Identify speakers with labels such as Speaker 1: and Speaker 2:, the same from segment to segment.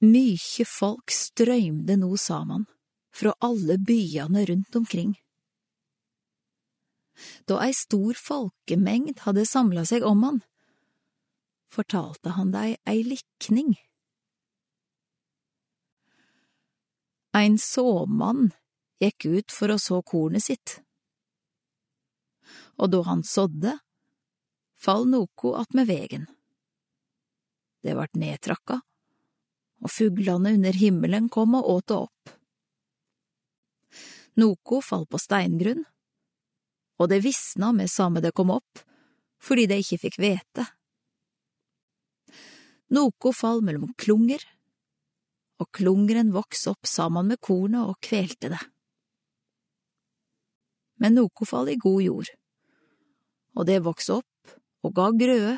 Speaker 1: Mykje folk strøymde no saman, fra alle byane rundt omkring. Da ei stor folkemengd hadde samla seg om han, fortalte han dei ei likning. Ein såmann gikk ut for å så kornet sitt, og da han sådde, fall noko attmed vegen. Det vart nedtrakka, og fuglene under himmelen kom og åt det opp. Noko fall på steingrunn, og det visna med samme det kom opp, fordi det ikke fikk vete. Noko fall mellom klunger, og klungeren voks opp sammen med kornet og kvelte det. Men noko fall i god jord, og det voks opp og ga grøde,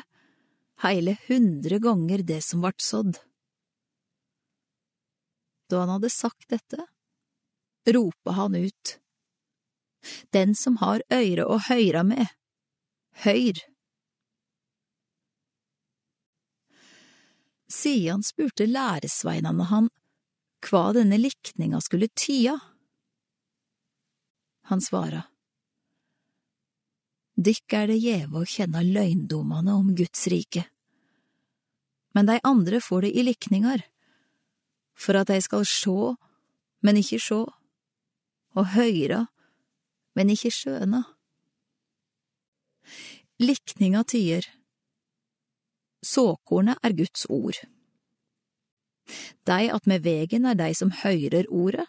Speaker 1: heile hundre ganger det som vart sådd. Da han hadde sagt dette, ropa han ut, Den som har øyre å høyra med, høyr! Sian spurte læresveinene han hva denne likninga skulle tya. Han svara, Dykk er det gjeve å kjenne løgndommene om Guds rike, men de andre får det i likningar, for at jeg skal sjå, men ikke sjå, og høyra, men ikke skjøna. Likninga tyder Såkornet er Guds ord. Dei attmed vegen er dei som høyrer ordet,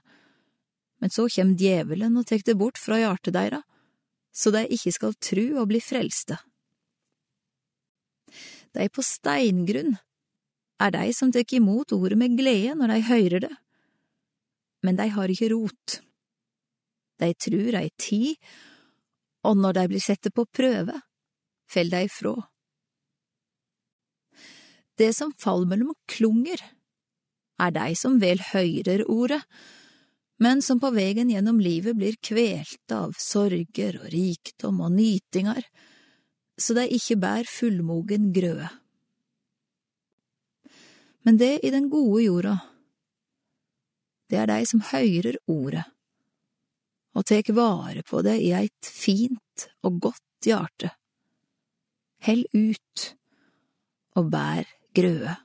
Speaker 1: men så kjem djevelen og tek det bort fra hjartet deira, så dei ikke skal tru og bli frelste. Dei på steingrunn er dei som tek imot ordet med glede når dei høyrer det, men dei har ikke rot. Dei trur ei tid, og når dei blir sette på prøve, fell dei ifrå. Det som faller mellom klunger, er dei som vel høyrer ordet, men som på vegen gjennom livet blir kvelte av sorger og rikdom og nytingar, så dei ikkje bær fullmogen grøde. Men det i den gode jorda, det er dei som høyrer ordet, og tek vare på det i eit fint og godt hjarte. Hell ut og bær grøde.